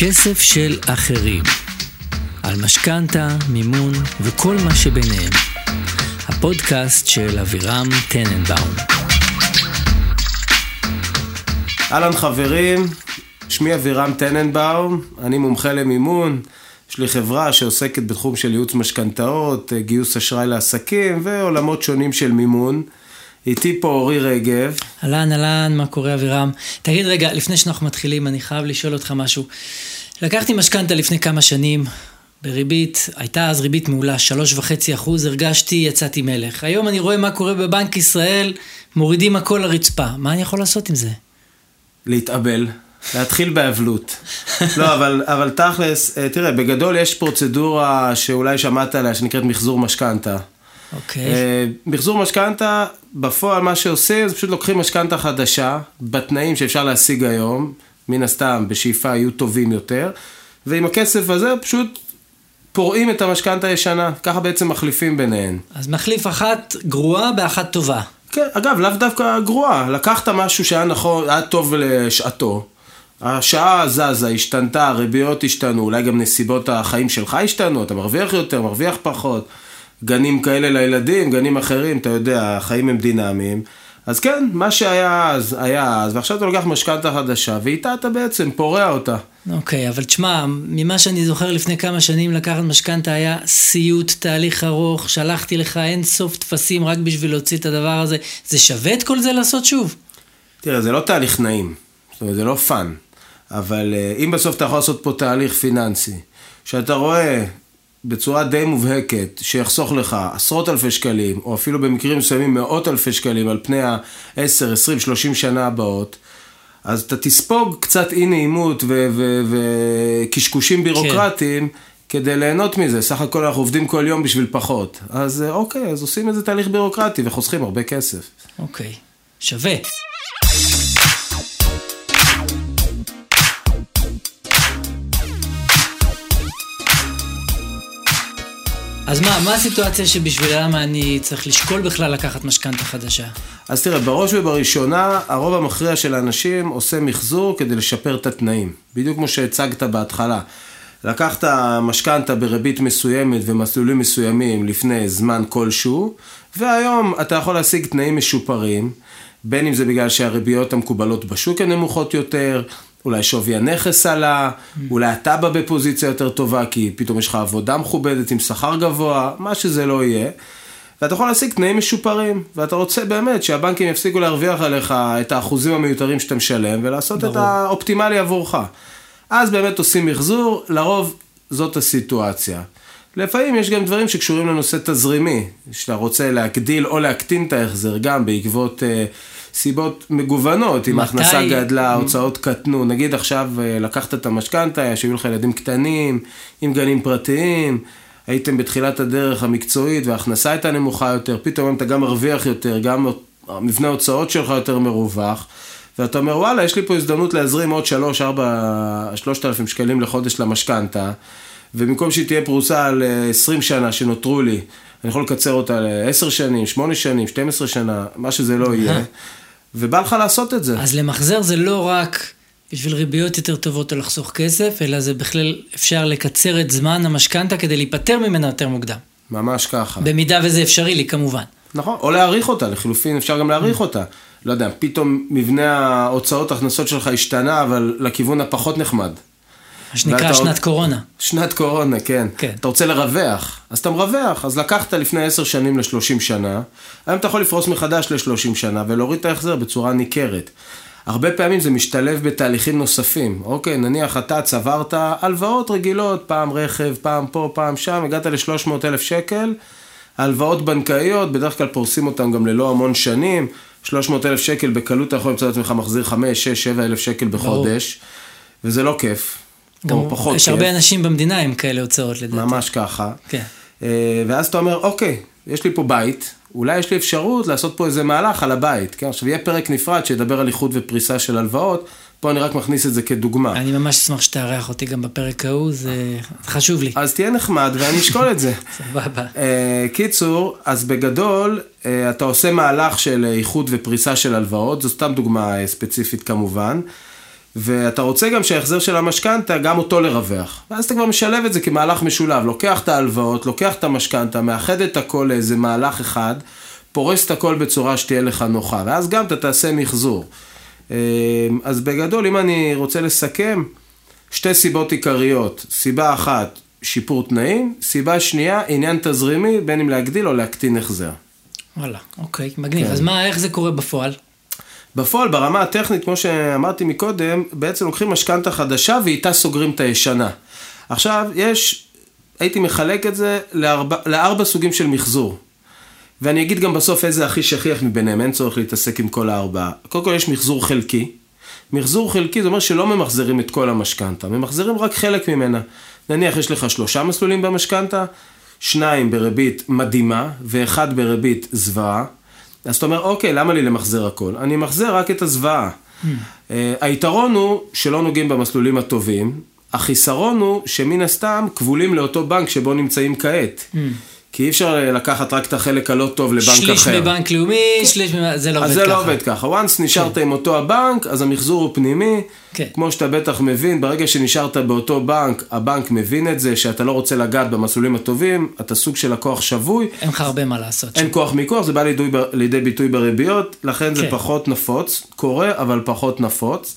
כסף של אחרים. על משכנתה, מימון וכל מה שביניהם. הפודקאסט של אבירם טננבאום. אהלן חברים, שמי אבירם טננבאום, אני מומחה למימון, יש לי חברה שעוסקת בתחום של ייעוץ משכנתאות, גיוס אשראי לעסקים ועולמות שונים של מימון. איתי פה אורי רגב. אהלן, אהלן, מה קורה אבירם? תגיד רגע, לפני שאנחנו מתחילים, אני חייב לשאול אותך משהו. לקחתי משכנתה לפני כמה שנים, בריבית, הייתה אז ריבית מעולה, שלוש וחצי אחוז, הרגשתי, יצאתי מלך. היום אני רואה מה קורה בבנק ישראל, מורידים הכל לרצפה. מה אני יכול לעשות עם זה? להתאבל, להתחיל באבלות. לא, אבל, אבל תכלס, אה, תראה, בגדול יש פרוצדורה שאולי שמעת עליה, שנקראת מחזור משכנתה. אוקיי. אה, מחזור משכנתה, בפועל מה שעושים זה פשוט לוקחים משכנתה חדשה, בתנאים שאפשר להשיג היום, מן הסתם בשאיפה יהיו טובים יותר, ועם הכסף הזה פשוט פורעים את המשכנתה הישנה, ככה בעצם מחליפים ביניהן. אז מחליף אחת גרועה באחת טובה. כן, אגב, לאו דווקא גרועה, לקחת משהו שהיה נכון, היה טוב לשעתו. השעה זזה, השתנתה, הריביות השתנו, אולי גם נסיבות החיים שלך השתנו, אתה מרוויח יותר, מרוויח פחות. גנים כאלה לילדים, גנים אחרים, אתה יודע, החיים הם דינמיים. אז כן, מה שהיה אז, היה אז, ועכשיו אתה לוקח משכנתה חדשה, ואיתה אתה בעצם פורע אותה. אוקיי, אבל תשמע, ממה שאני זוכר לפני כמה שנים לקחת משכנתה היה סיוט, תהליך ארוך, שלחתי לך אין סוף טפסים רק בשביל להוציא את הדבר הזה. זה שווה את כל זה לעשות שוב? תראה, זה לא תהליך נעים, זאת אומרת, זה לא fun, אבל אה, אם בסוף אתה יכול לעשות פה תהליך פיננסי, שאתה רואה בצורה די מובהקת, שיחסוך לך עשרות אלפי שקלים, או אפילו במקרים מסוימים מאות אלפי שקלים על פני ה-10, 20, 30 שנה הבאות, אז אתה תספוג קצת אי נעימות וקשקושים בירוקרטיים. כן. כדי ליהנות מזה, סך הכל אנחנו עובדים כל יום בשביל פחות. אז אה, אוקיי, אז עושים איזה תהליך בירוקרטי וחוסכים הרבה כסף. אוקיי, שווה. אז מה, מה הסיטואציה שבשבילם אני צריך לשקול בכלל לקחת משכנתה חדשה? אז תראה, בראש ובראשונה, הרוב המכריע של האנשים עושה מחזור כדי לשפר את התנאים. בדיוק כמו שהצגת בהתחלה. לקחת משכנתה בריבית מסוימת ומסלולים מסוימים לפני זמן כלשהו, והיום אתה יכול להשיג תנאים משופרים, בין אם זה בגלל שהריביות המקובלות בשוק הן נמוכות יותר, אולי שווי הנכס עלה, אולי אתה בא בפוזיציה יותר טובה, כי פתאום יש לך עבודה מכובדת עם שכר גבוה, מה שזה לא יהיה. ואתה יכול להשיג תנאים משופרים, ואתה רוצה באמת שהבנקים יפסיקו להרוויח עליך את האחוזים המיותרים שאתה משלם, ולעשות ברור. את האופטימלי עבורך. אז באמת עושים מחזור, לרוב זאת הסיטואציה. לפעמים יש גם דברים שקשורים לנושא תזרימי, שאתה רוצה להגדיל או להקטין את ההחזר, גם בעקבות... Uh, סיבות מגוונות, אם ההכנסה גדלה, ההוצאות קטנו, נגיד עכשיו אה, לקחת את המשכנתה, שהיו לך ילדים קטנים, עם גנים פרטיים, הייתם בתחילת הדרך המקצועית וההכנסה הייתה נמוכה יותר, פתאום אתה גם מרוויח יותר, גם מבנה ההוצאות שלך יותר מרווח, ואתה אומר וואלה, יש לי פה הזדמנות להזרים עוד 3, 4, 3,000 שקלים לחודש למשכנתה, ובמקום שהיא תהיה פרוסה על 20 אה, שנה שנותרו לי, אני יכול לקצר אותה ל-10 שנים, 8 שנים, 12 שנה, מה שזה לא יהיה. ובא לך לעשות את זה. אז למחזר זה לא רק בשביל ריביות יותר טובות או לחסוך כסף, אלא זה בכלל אפשר לקצר את זמן המשכנתה כדי להיפטר ממנה יותר מוקדם. ממש ככה. במידה וזה אפשרי לי, כמובן. נכון, או להעריך אותה, לחילופין אפשר גם להעריך אותה. לא יודע, פתאום מבנה ההוצאות הכנסות שלך השתנה, אבל לכיוון הפחות נחמד. מה שנקרא שנת עוד... קורונה. שנת קורונה, כן. כן. אתה רוצה לרווח, אז אתה מרווח. אז לקחת לפני עשר שנים לשלושים שנה, היום אתה יכול לפרוס מחדש לשלושים שנה ולהוריד את ההחזר בצורה ניכרת. הרבה פעמים זה משתלב בתהליכים נוספים. אוקיי, נניח אתה צברת הלוואות רגילות, פעם רכב, פעם פה, פעם שם, הגעת ל-300 אלף שקל, הלוואות בנקאיות, בדרך כלל פורסים אותן גם ללא המון שנים, 300 אלף שקל בקלות אתה יכול למצוא את עצמך מחזיר 5, 6, 7 אלף שקל בחודש, וזה לא כיף. גם פחות יש כיף. הרבה אנשים במדינה עם כאלה הוצאות לדעתי. ממש ככה. כן. אה, ואז אתה אומר, אוקיי, יש לי פה בית, אולי יש לי אפשרות לעשות פה איזה מהלך על הבית. כן, עכשיו יהיה פרק נפרד שידבר על איחוד ופריסה של הלוואות, פה אני רק מכניס את זה כדוגמה. אני ממש אשמח שתארח אותי גם בפרק ההוא, זה חשוב לי. אז תהיה נחמד ואני אשקול את זה. סבבה. Uh, קיצור, אז בגדול, uh, אתה עושה מהלך של איחוד ופריסה של הלוואות, זו סתם דוגמה ספציפית כמובן. ואתה רוצה גם שההחזר של המשכנתה, גם אותו לרווח. ואז אתה כבר משלב את זה כמהלך משולב, לוקח את ההלוואות, לוקח את המשכנתה, מאחד את הכל לאיזה מהלך אחד, פורס את הכל בצורה שתהיה לך נוחה, ואז גם אתה תעשה מחזור. אה, אז בגדול, אם אני רוצה לסכם, שתי סיבות עיקריות. סיבה אחת, שיפור תנאים, סיבה שנייה, עניין תזרימי, בין אם להגדיל או להקטין החזר. וואלה, אוקיי, מגניב. כן. אז מה, איך זה קורה בפועל? בפועל, ברמה הטכנית, כמו שאמרתי מקודם, בעצם לוקחים משכנתה חדשה ואיתה סוגרים את הישנה. עכשיו, יש, הייתי מחלק את זה לארבע, לארבע סוגים של מחזור. ואני אגיד גם בסוף איזה הכי שכיח מביניהם, אין צורך להתעסק עם כל הארבעה. קודם כל יש מחזור חלקי. מחזור חלקי זה אומר שלא ממחזרים את כל המשכנתה, ממחזרים רק חלק ממנה. נניח יש לך שלושה מסלולים במשכנתה, שניים בריבית מדהימה ואחד בריבית זוועה. אז אתה אומר, אוקיי, למה לי למחזר הכל? אני מחזר רק את הזוועה. Mm. Uh, היתרון הוא שלא נוגעים במסלולים הטובים, החיסרון הוא שמן הסתם כבולים לאותו בנק שבו נמצאים כעת. Mm. כי אי אפשר לקחת רק את החלק הלא טוב לבנק שליש אחר. שליש בבנק לאומי, שליש, זה לא עובד ככה. אז זה לא עובד ככה. once נשארת כן. עם אותו הבנק, אז המחזור הוא פנימי. כן. כמו שאתה בטח מבין, ברגע שנשארת באותו בנק, הבנק מבין את זה, שאתה לא רוצה לגעת במסלולים הטובים, אתה סוג של לקוח שבוי. אין לך הרבה מה לעשות. אין שם. כוח מיקוח, זה בא לידי, לידי ביטוי בריביות, לכן כן. זה פחות נפוץ. קורה, אבל פחות נפוץ.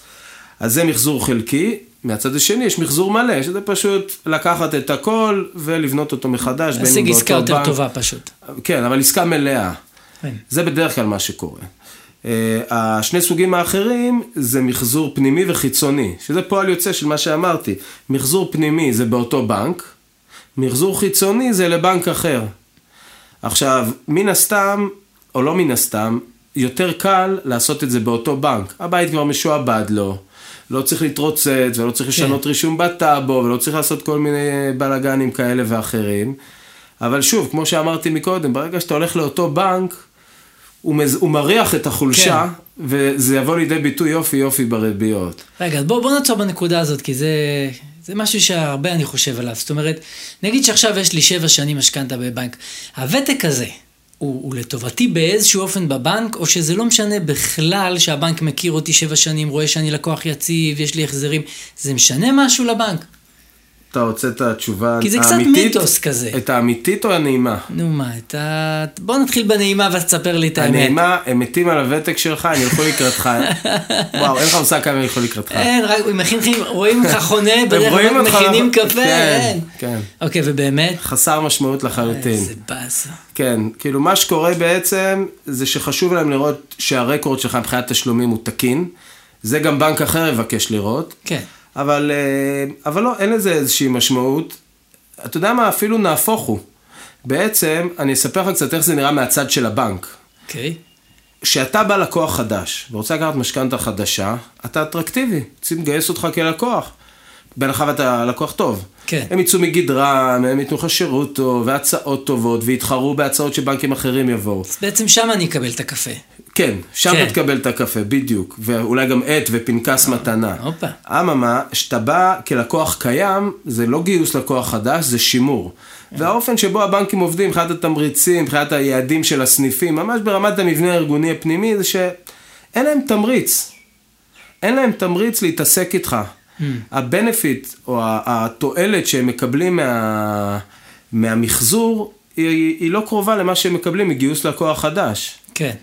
אז זה מחזור חלקי. מהצד השני יש מחזור מלא, שזה פשוט לקחת את הכל ולבנות אותו מחדש. להשיג עסקה יותר בנק. טובה פשוט. כן, אבל עסקה מלאה. כן. זה בדרך כלל מה שקורה. Uh, השני סוגים האחרים זה מחזור פנימי וחיצוני, שזה פועל יוצא של מה שאמרתי. מחזור פנימי זה באותו בנק, מחזור חיצוני זה לבנק אחר. עכשיו, מן הסתם, או לא מן הסתם, יותר קל לעשות את זה באותו בנק. הבית כבר משועבד לו. לא צריך להתרוצץ, ולא צריך כן. לשנות רישום בטאבו, ולא צריך לעשות כל מיני בלאגנים כאלה ואחרים. אבל שוב, כמו שאמרתי מקודם, ברגע שאתה הולך לאותו בנק, הוא, מז... הוא מריח את החולשה, כן. וזה יבוא לידי ביטוי יופי יופי בריביות. רגע, בוא, בוא נעצור בנקודה הזאת, כי זה, זה משהו שהרבה אני חושב עליו. זאת אומרת, נגיד שעכשיו יש לי שבע שנים משכנתה בבנק. הוותק הזה, הוא, הוא לטובתי באיזשהו אופן בבנק, או שזה לא משנה בכלל שהבנק מכיר אותי שבע שנים, רואה שאני לקוח יציב, יש לי החזרים, זה משנה משהו לבנק? אתה רוצה את התשובה האמיתית? כי זה קצת מיתוס כזה. את האמיתית או הנעימה? נו מה, את ה... בוא נתחיל בנעימה ואז תספר לי את האמת. הנעימה, הם מתים על הוותק שלך, הם ילכו לקראתך. וואו, אין לך מושג כמה הם ילכו לקראתך. אין, רק מכינים, רואים לך חונה, בדרך כלל מכינים קפה, כן, אין. כן. אוקיי, ובאמת? חסר משמעות לחלוטין. איזה באסה. כן, כאילו מה שקורה בעצם, זה שחשוב להם לראות שהרקורד שלך מבחינת תשלומים הוא תקין. זה גם בנק אחר יבקש לראות. כן. אבל, אה, אבל לא, אין לזה איזושהי משמעות. אתה יודע מה, אפילו נהפוך הוא. בעצם, אני אספר לך קצת איך זה נראה מהצד של הבנק. אוקיי. Okay. כשאתה בא לקוח חדש, ורוצה לקחת משכנתה חדשה, אתה אטרקטיבי, רוצים לגייס אותך כלקוח. בהנחה ואתה לקוח טוב. כן. הם יצאו מגדרם, הם ייתנו לך שירות טוב, והצעות טובות, ויתחרו בהצעות שבנקים אחרים יבואו. אז בעצם שם אני אקבל את הקפה. כן, שם כן. תקבל את הקפה, בדיוק. ואולי גם עט ופנקס אה, מתנה. הופה. אממה, כשאתה בא כלקוח קיים, זה לא גיוס לקוח חדש, זה שימור. והאופן שבו הבנקים עובדים, מבחינת התמריצים, מבחינת היעדים של הסניפים, ממש ברמת המבנה הארגוני הפנימי, זה שאין להם תמריץ. אין להם תמריץ להתעסק איתך. הבנפיט או התועלת שהם מקבלים מה, מהמחזור, היא, היא לא קרובה למה שהם מקבלים מגיוס לקוח חדש. כן.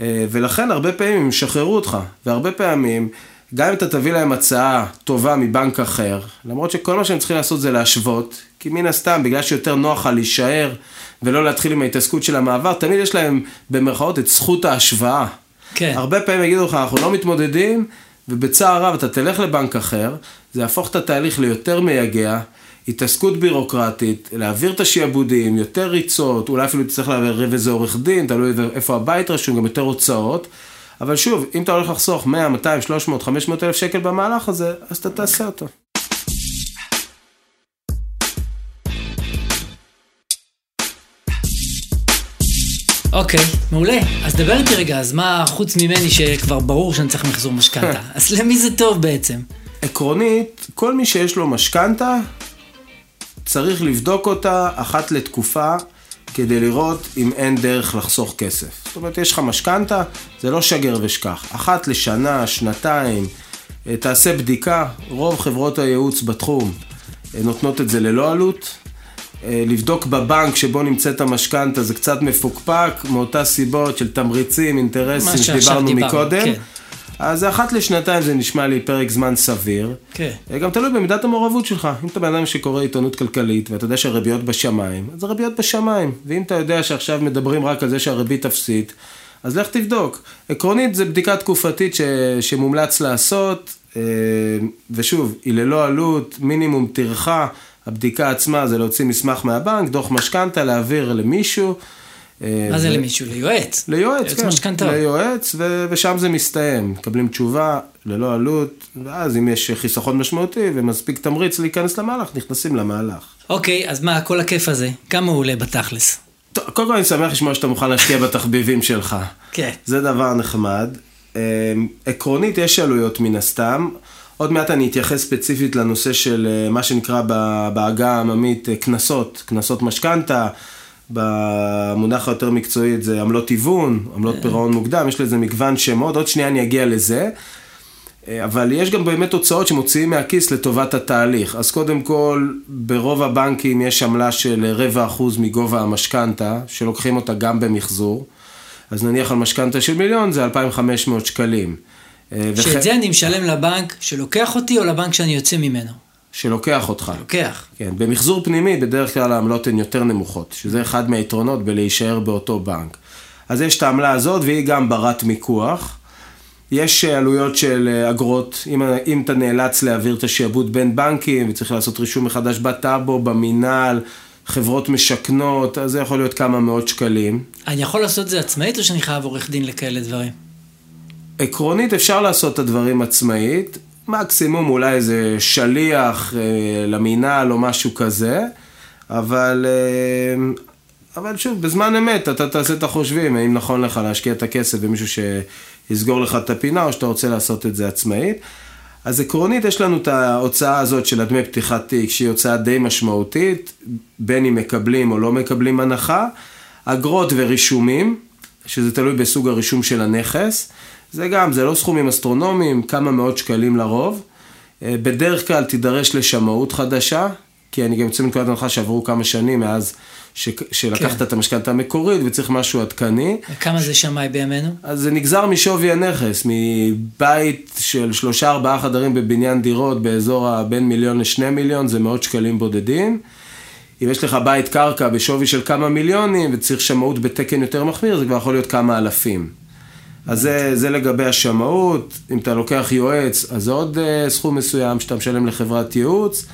אה, ולכן הרבה פעמים הם ישחררו אותך, והרבה פעמים, גם אם אתה תביא להם הצעה טובה מבנק אחר, למרות שכל מה שהם צריכים לעשות זה להשוות, כי מן הסתם, בגלל שיותר נוח לך להישאר ולא להתחיל עם ההתעסקות של המעבר, תמיד יש להם במרכאות את זכות ההשוואה. כן. הרבה פעמים יגידו לך, אנחנו לא מתמודדים, ובצער רב אתה תלך לבנק אחר, זה יהפוך את התהליך ליותר מייגע, התעסקות בירוקרטית, להעביר את השיעבודים, יותר ריצות, אולי אפילו תצטרך לערב איזה עורך דין, תלוי איפה הבית רשום, גם יותר הוצאות. אבל שוב, אם אתה הולך לחסוך 100, 200, 300, 500 אלף שקל במהלך הזה, אז אתה תעשה אותו. אוקיי, מעולה. אז דבר איתי רגע, אז מה חוץ ממני שכבר ברור שאני צריך מחזור משכנתה? אז למי זה טוב בעצם? עקרונית, כל מי שיש לו משכנתה, צריך לבדוק אותה אחת לתקופה כדי לראות אם אין דרך לחסוך כסף. זאת אומרת, יש לך משכנתה, זה לא שגר ושכח. אחת לשנה, שנתיים, אה, תעשה בדיקה, רוב חברות הייעוץ בתחום אה, נותנות את זה ללא עלות. אה, לבדוק בבנק שבו נמצאת המשכנתה זה קצת מפוקפק, מאותה סיבות של תמריצים, אינטרסים שדיברנו מקודם. כן. אז אחת לשנתיים זה נשמע לי פרק זמן סביר. כן. גם תלוי במידת המעורבות שלך. אם אתה בן אדם שקורא עיתונות כלכלית ואתה יודע שהריביות בשמיים, אז הריביות בשמיים. ואם אתה יודע שעכשיו מדברים רק על זה שהריבית אפסית, אז לך תבדוק. עקרונית זה בדיקה תקופתית ש... שמומלץ לעשות, אה, ושוב, היא ללא עלות, מינימום טרחה. הבדיקה עצמה זה להוציא מסמך מהבנק, דוח משכנתה, להעביר למישהו. אה, מה זה למישהו? ליועץ. ליועץ, כן. משכנתאות. ליועץ, ו- ושם זה מסתיים. מקבלים תשובה ללא עלות, ואז אם יש חיסכון משמעותי ומספיק תמריץ להיכנס למהלך, נכנסים למהלך. אוקיי, אז מה, כל הכיף הזה, כמה הוא עולה בתכלס? טוב, קודם כל אני שמח לשמוע שאתה מוכן להשקיע בתחביבים שלך. כן. זה דבר נחמד. אה, עקרונית יש עלויות מן הסתם. עוד מעט אני אתייחס ספציפית לנושא של אה, מה שנקרא בעגה העממית קנסות, קנסות משכנתה. במונח היותר מקצועי זה עמלות היוון, עמלות כן. פירעון מוקדם, יש לזה מגוון שמות, עוד שנייה אני אגיע לזה. אה, אבל יש גם באמת הוצאות שמוציאים מהכיס לטובת התהליך. אז קודם כל, ברוב הבנקים יש עמלה של רבע אחוז מגובה המשכנתה, שלוקחים אותה גם במחזור. אז נניח על משכנתה של מיליון זה 2,500 שקלים. אה, שאת וח... זה אני משלם לבנק שלוקח אותי או לבנק שאני יוצא ממנו? שלוקח אותך. לוקח. כן, במחזור פנימי בדרך כלל העמלות הן יותר נמוכות, שזה אחד מהיתרונות בלהישאר באותו בנק. אז יש את העמלה הזאת והיא גם ברת מיקוח. יש עלויות של אה, אגרות, אם, אם אתה נאלץ להעביר את השעבוד בין בנקים וצריך לעשות רישום מחדש בטאבו, במינהל, חברות משכנות, אז זה יכול להיות כמה מאות שקלים. אני יכול לעשות את זה עצמאית או שאני חייב עורך דין לכאלה דברים? עקרונית אפשר לעשות את הדברים עצמאית, מקסימום אולי איזה שליח אה, למינהל או משהו כזה, אבל, אה, אבל שוב, בזמן אמת אתה תעשה את החושבים, האם נכון לך להשקיע את הכסף במישהו שיסגור לך את הפינה, או שאתה רוצה לעשות את זה עצמאית. אז עקרונית יש לנו את ההוצאה הזאת של הדמי פתיחת תיק, שהיא הוצאה די משמעותית, בין אם מקבלים או לא מקבלים הנחה, אגרות ורישומים, שזה תלוי בסוג הרישום של הנכס. זה גם, זה לא סכומים אסטרונומיים, כמה מאות שקלים לרוב. אה, בדרך כלל תידרש לשמאות חדשה, כי אני גם יוצא מנקודת הנחה שעברו כמה שנים מאז ש... שלקחת כן. את המשכנתה המקורית וצריך משהו עדכני. וכמה זה שמאי בימינו? אז זה נגזר משווי הנכס, מבית של שלושה ארבעה חדרים בבניין דירות באזור הבין מיליון לשני מיליון, זה מאות שקלים בודדים. אם יש לך בית קרקע בשווי של כמה מיליונים וצריך שמאות בתקן יותר מחמיר, זה כבר יכול להיות כמה אלפים. אז זה, זה לגבי השמאות, אם אתה לוקח יועץ, אז זה עוד uh, סכום מסוים שאתה משלם לחברת ייעוץ.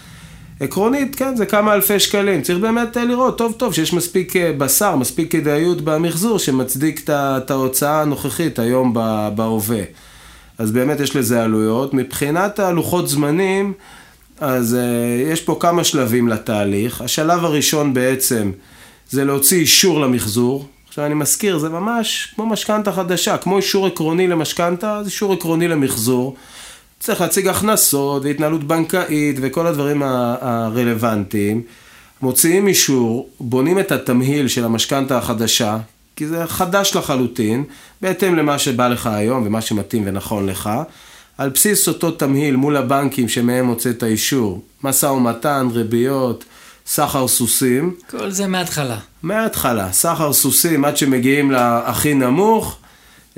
עקרונית, כן, זה כמה אלפי שקלים. צריך באמת uh, לראות טוב טוב שיש מספיק uh, בשר, מספיק כדאיות במחזור שמצדיק את ההוצאה הנוכחית היום בהווה. אז באמת יש לזה עלויות. מבחינת הלוחות זמנים, אז יש פה כמה שלבים לתהליך. השלב הראשון בעצם זה להוציא אישור למחזור. עכשיו אני מזכיר, זה ממש כמו משכנתה חדשה, כמו אישור עקרוני למשכנתה, זה אישור עקרוני למחזור. צריך להציג הכנסות והתנהלות בנקאית וכל הדברים הרלוונטיים. מוציאים אישור, בונים את התמהיל של המשכנתה החדשה, כי זה חדש לחלוטין, בהתאם למה שבא לך היום ומה שמתאים ונכון לך. על בסיס אותו תמהיל מול הבנקים שמהם הוצאת האישור, משא ומתן, ריביות, סחר סוסים. כל זה מההתחלה. מההתחלה, סחר סוסים עד שמגיעים להכי נמוך,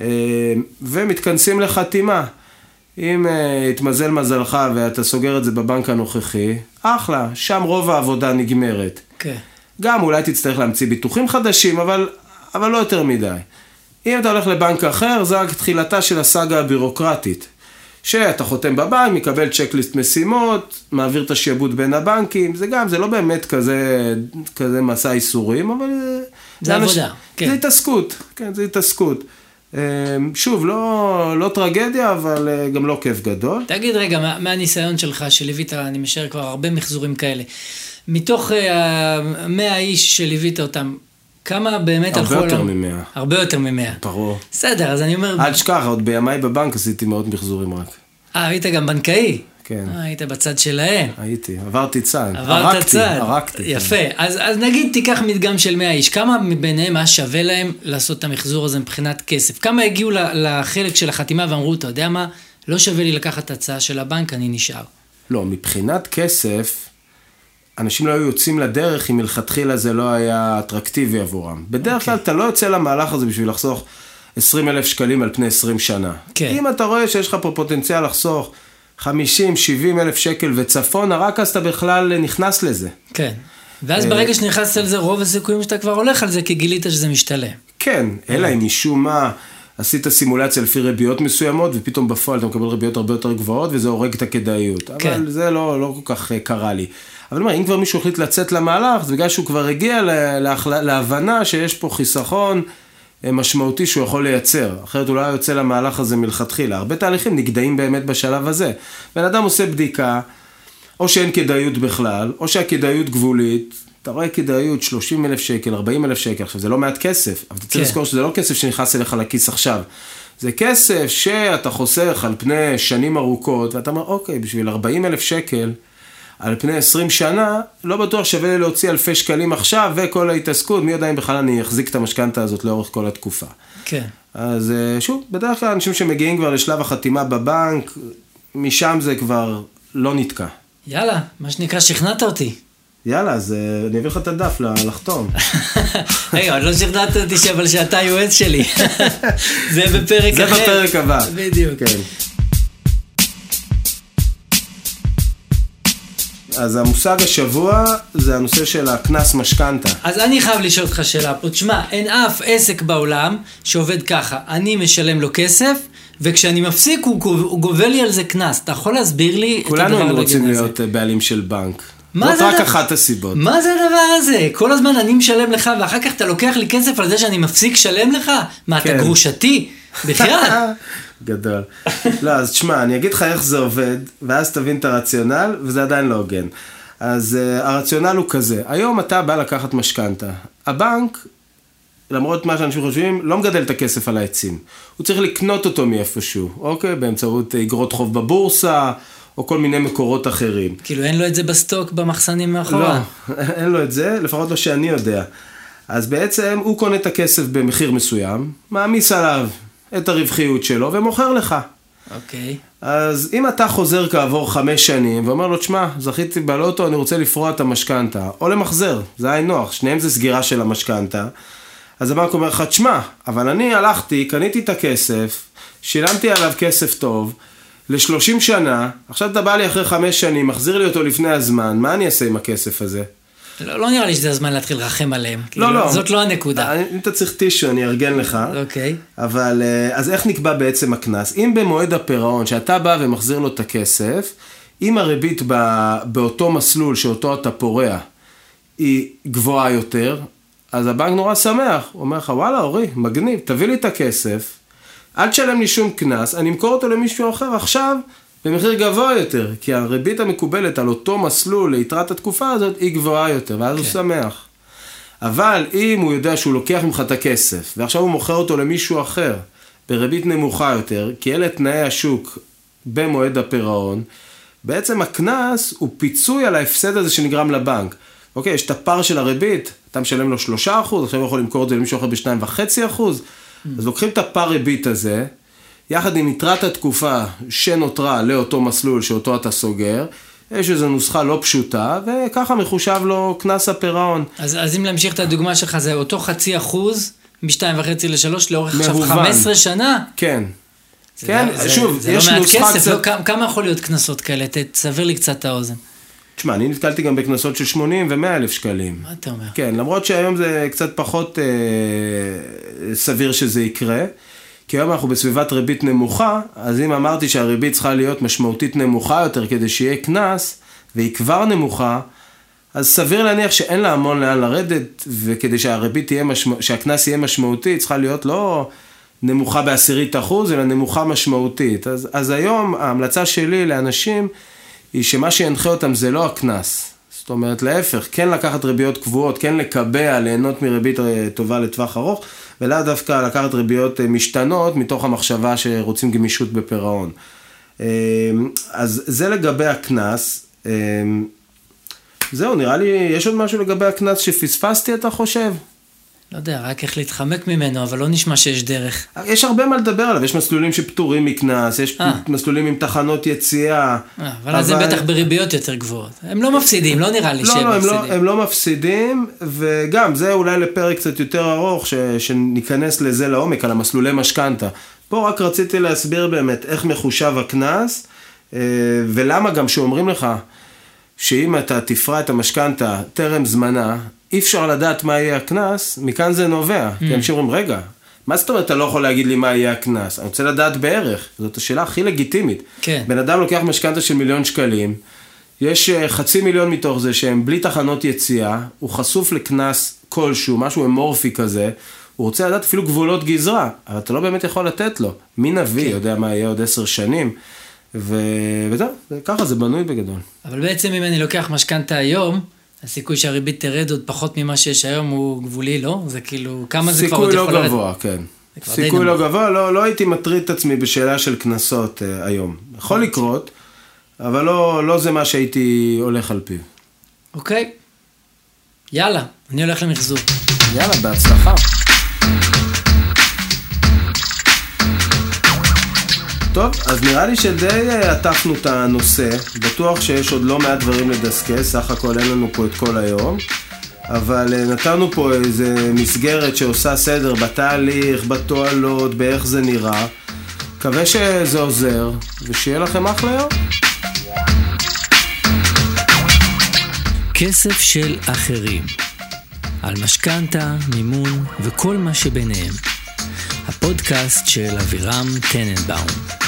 אה, ומתכנסים לחתימה. אם אה, התמזל מזלך ואתה סוגר את זה בבנק הנוכחי, אחלה, שם רוב העבודה נגמרת. כן. Okay. גם אולי תצטרך להמציא ביטוחים חדשים, אבל, אבל לא יותר מדי. אם אתה הולך לבנק אחר, זה רק תחילתה של הסאגה הבירוקרטית. שאתה חותם בבנק, מקבל צ'קליסט משימות, מעביר את השעבוד בין הבנקים, זה גם, זה לא באמת כזה, כזה מסע איסורים, אבל... זה עבודה, כן. זה התעסקות, כן, זה התעסקות. אמ, שוב, לא, לא טרגדיה, אבל אה, גם לא כיף גדול. תגיד רגע, מה, מהניסיון שלך, שליווית, אני משער כבר הרבה מחזורים כאלה, מתוך המאה uh, איש שליווית אותם, כמה באמת הלכו... הרבה יותר ממאה. הרבה יותר ממאה. ברור. בסדר, אז אני אומר... אל תשכח, עוד בימיי בבנק עשיתי מאות מחזורים רק. אה, היית גם בנקאי? כן. אה, היית בצד שלהם. הייתי, עברתי צד. עברת צד. הרגתי. יפה. כן. אז, אז נגיד תיקח מדגם של 100 איש, כמה מביניהם היה שווה להם לעשות את המחזור הזה מבחינת כסף? כמה הגיעו לחלק של החתימה ואמרו, אתה יודע מה, לא שווה לי לקחת את ההצעה של הבנק, אני נשאר. לא, מבחינת כסף, אנשים לא היו יוצאים לדרך אם מלכתחילה זה לא היה אטרקטיבי עבורם. בדרך אוקיי. כלל אתה לא יוצא למהלך הזה בשביל לחסוך 20 אלף שקלים על פני 20 שנה. כן. אם אתה רואה שיש לך פה פוטנציאל לחסוך 50, 70 אלף שקל וצפונה, רק אז אתה בכלל נכנס לזה. כן. ואז אה, ברגע שנכנסת לזה, רוב הסיכויים שאתה כבר הולך על זה, כי גילית שזה משתלם. כן, אלא אם משום מה עשית סימולציה לפי ריביות מסוימות, ופתאום בפועל אתה מקבל ריביות הרבה יותר גבוהות, וזה הורג את הכדאיות. כן. אבל זה לא, לא כל כך אה, קרה לי. אבל אומר, אם כבר מישהו החליט לצאת למהלך, זה בגלל שהוא כבר הגיע להחלה, להבנה שיש פה חיסכון אה, משמעותי שהוא יכול לייצר. אחרת הוא לא היה יוצא למהלך הזה מלכתחילה. הרבה תהליכים נגדעים באמת בשלב הזה. בן אדם עושה בדיקה, או שאין כדאיות בכלל, או שהכדאיות גבולית. אתה רואה כדאיות 30 אלף שקל, 40 אלף שקל, עכשיו זה לא מעט כסף, אבל אתה צריך כן. לזכור שזה לא כסף שנכנס אליך לכיס עכשיו. זה כסף שאתה חוסך על פני שנים ארוכות, ואתה אומר, אוקיי, בשביל 40 אלף שקל, על פני 20 שנה, לא בטוח שווה לי להוציא אלפי שקלים עכשיו, וכל ההתעסקות, מי יודע אם בכלל אני אחזיק את המשכנתה הזאת לאורך כל התקופה. כן. אז אה, שוב, בדרך כלל אנשים שמגיעים כבר לשלב החתימה בבנק, משם זה כבר לא נתקע. יאללה, מה שנקרא, שכנעת אותי. יאללה, אז אה, אני אביא לך את הדף לחתום. רגע, עוד לא שכנעת אותי אבל שאתה היועץ שלי. זה בפרק זה אחר. בפרק הבא. בדיוק. כן. אז המושג השבוע זה הנושא של הקנס משכנתה. אז אני חייב לשאול אותך שאלה פה. תשמע, אין אף עסק בעולם שעובד ככה. אני משלם לו כסף, וכשאני מפסיק הוא גוב- הוא גובה לי על זה קנס. אתה יכול להסביר לי את הדבר כולנו היינו הנגד רוצים הזה? להיות אה, בעלים של בנק. מה זאת זה רק הדבר- אחת הסיבות. מה זה הדבר הזה? כל הזמן אני משלם לך, ואחר כך אתה לוקח לי כסף על זה שאני מפסיק לשלם לך? מה, אתה כן. גרושתי? בכלל? גדול. לא, אז תשמע, אני אגיד לך איך זה עובד, ואז תבין את הרציונל, וזה עדיין לא הוגן. אז uh, הרציונל הוא כזה, היום אתה בא לקחת משכנתה. הבנק, למרות מה שאנשים חושבים, לא מגדל את הכסף על העצים. הוא צריך לקנות אותו מאיפשהו, אוקיי? באמצעות אגרות חוב בבורסה, או כל מיני מקורות אחרים. כאילו אין לו את זה בסטוק במחסנים מאחורה? לא, אין לו את זה, לפחות לא שאני יודע. אז בעצם הוא קונה את הכסף במחיר מסוים, מעמיס עליו את הרווחיות שלו ומוכר לך. אוקיי. אז אם אתה חוזר כעבור חמש שנים ואומר לו, תשמע, זכיתי בלוטו, אני רוצה לפרוע את המשכנתה, או למחזר, זה היינו נוח, שניהם זה סגירה של המשכנתה. אז הבנק אומר לך, תשמע, אבל אני הלכתי, קניתי את הכסף, שילמתי עליו כסף טוב, ל-30 שנה, עכשיו אתה בא לי אחרי חמש שנים, מחזיר לי אותו לפני הזמן, מה אני אעשה עם הכסף הזה? לא, לא נראה לי שזה הזמן להתחיל לרחם עליהם. לא, כאילו, לא. זאת לא הנקודה. אני- אם אתה צריך טישו, אני ארגן לך. אוקיי. אבל אה, אז איך נקבע בעצם הקנס? אם במועד הפירעון, שאתה בא ומחזיר לו את הכסף, אם הריבית ב- באותו מסלול שאותו אתה פורע היא גבוהה יותר, אז הבנק נורא שמח, הוא אומר לך, וואלה, אורי, מגניב, תביא לי את הכסף, אל תשלם לי שום קנס, אני אמכור אותו למישהו אחר עכשיו במחיר גבוה יותר, כי הריבית המקובלת על אותו מסלול ליתרת התקופה הזאת היא גבוהה יותר, ואז הוא שמח. אבל אם הוא יודע שהוא לוקח ממך את הכסף, ועכשיו הוא מוכר אותו למישהו אחר, בריבית נמוכה יותר, כי אלה תנאי השוק במועד הפירעון, בעצם הקנס הוא פיצוי על ההפסד הזה שנגרם לבנק. אוקיי, יש את הפער של הריבית, אתה משלם לו 3%, עכשיו הוא יכול למכור את זה למישהו אחר ב-2.5%, אז לוקחים את הפער ריבית הזה, יחד עם יתרת התקופה שנותרה לאותו מסלול שאותו אתה סוגר, יש איזו נוסחה לא פשוטה, וככה מחושב לו קנס הפירעון. אז, אז אם להמשיך את הדוגמה שלך, זה אותו חצי אחוז, משתיים וחצי לשלוש, לאורך עכשיו מהוון. 15 שנה? כן. זה כן, לא- זה, שוב, זה יש לא נוסחה כסף, קצת... לא, כמה, כמה יכול להיות קנסות כאלה? ת- תסבר לי קצת את האוזן. תשמע, אני נתקלתי גם בקנסות של 80 ו-100 אלף שקלים. מה אתה אומר? כן, למרות שהיום זה קצת פחות אה, סביר שזה יקרה, כי היום אנחנו בסביבת ריבית נמוכה, אז אם אמרתי שהריבית צריכה להיות משמעותית נמוכה יותר כדי שיהיה קנס, והיא כבר נמוכה, אז סביר להניח שאין לה המון לאן לרדת, וכדי שהריבית תהיה משמע... שהקנס יהיה משמעותי, צריכה להיות לא נמוכה בעשירית אחוז, אלא נמוכה משמעותית. אז, אז היום ההמלצה שלי לאנשים היא שמה שינחה אותם זה לא הקנס. זאת אומרת, להפך, כן לקחת ריביות קבועות, כן לקבע, ליהנות מריבית אה, טובה לטווח ארוך, ולאו דווקא לקחת ריביות אה, משתנות מתוך המחשבה שרוצים גמישות בפירעון. אה, אז זה לגבי הקנס. זהו, נראה לי, יש עוד משהו לגבי הקנס שפספסתי, אתה חושב? לא יודע, רק איך להתחמק ממנו, אבל לא נשמע שיש דרך. יש הרבה מה לדבר עליו, יש מסלולים שפטורים מקנס, יש אה. מסלולים עם תחנות יציאה. אה, אבל אז זה בטח בריביות יותר גבוהות. הם לא מפסידים, לא נראה לי לא, שהם לא, הם מפסידים. לא, הם לא מפסידים, וגם זה אולי לפרק קצת יותר ארוך, ש, שניכנס לזה לעומק, על המסלולי משכנתה. פה רק רציתי להסביר באמת איך מחושב הקנס, אה, ולמה גם שאומרים לך שאם אתה תפרע את המשכנתה טרם זמנה, אי אפשר לדעת מה יהיה הקנס, מכאן זה נובע. כי אנשים אומרים, רגע, מה זאת אומרת אתה לא יכול להגיד לי מה יהיה הקנס? אני רוצה לדעת בערך, זאת השאלה הכי לגיטימית. כן. בן אדם לוקח משכנתה של מיליון שקלים, יש אה, חצי מיליון מתוך זה שהם בלי תחנות יציאה, הוא חשוף לקנס כלשהו, משהו אמורפי כזה, הוא רוצה לדעת אפילו גבולות גזרה, אבל אתה לא באמת יכול לתת לו. מי נביא, כן. יודע מה יהיה עוד עשר שנים, ו... וזהו, ככה זה בנוי בגדול. אבל בעצם אם אני לוקח משכנתה היום, הסיכוי שהריבית תרד עוד פחות ממה שיש היום הוא גבולי, לא? זה כאילו, כמה זה כבר עוד סיכוי יכול לא לרדת? גבוה, כן. סיכוי לא. גבוה, לא, לא הייתי מטריד את עצמי בשאלה של קנסות אה, היום. יכול לקרות, אבל לא, לא זה מה שהייתי הולך על פיו. אוקיי. יאללה, אני הולך למחזור. יאללה, בהצלחה. טוב, אז נראה לי שדי אה, עטפנו את הנושא. בטוח שיש עוד לא מעט דברים לדסקס, סך הכל אין לנו פה את כל היום. אבל אה, נתנו פה איזה מסגרת שעושה סדר בתהליך, בתועלות, באיך זה נראה. מקווה שזה עוזר, ושיהיה לכם אחלה יום. כסף של אחרים. על משכנתה, מימון וכל מה שביניהם. הפודקאסט של אבירם טננבאום.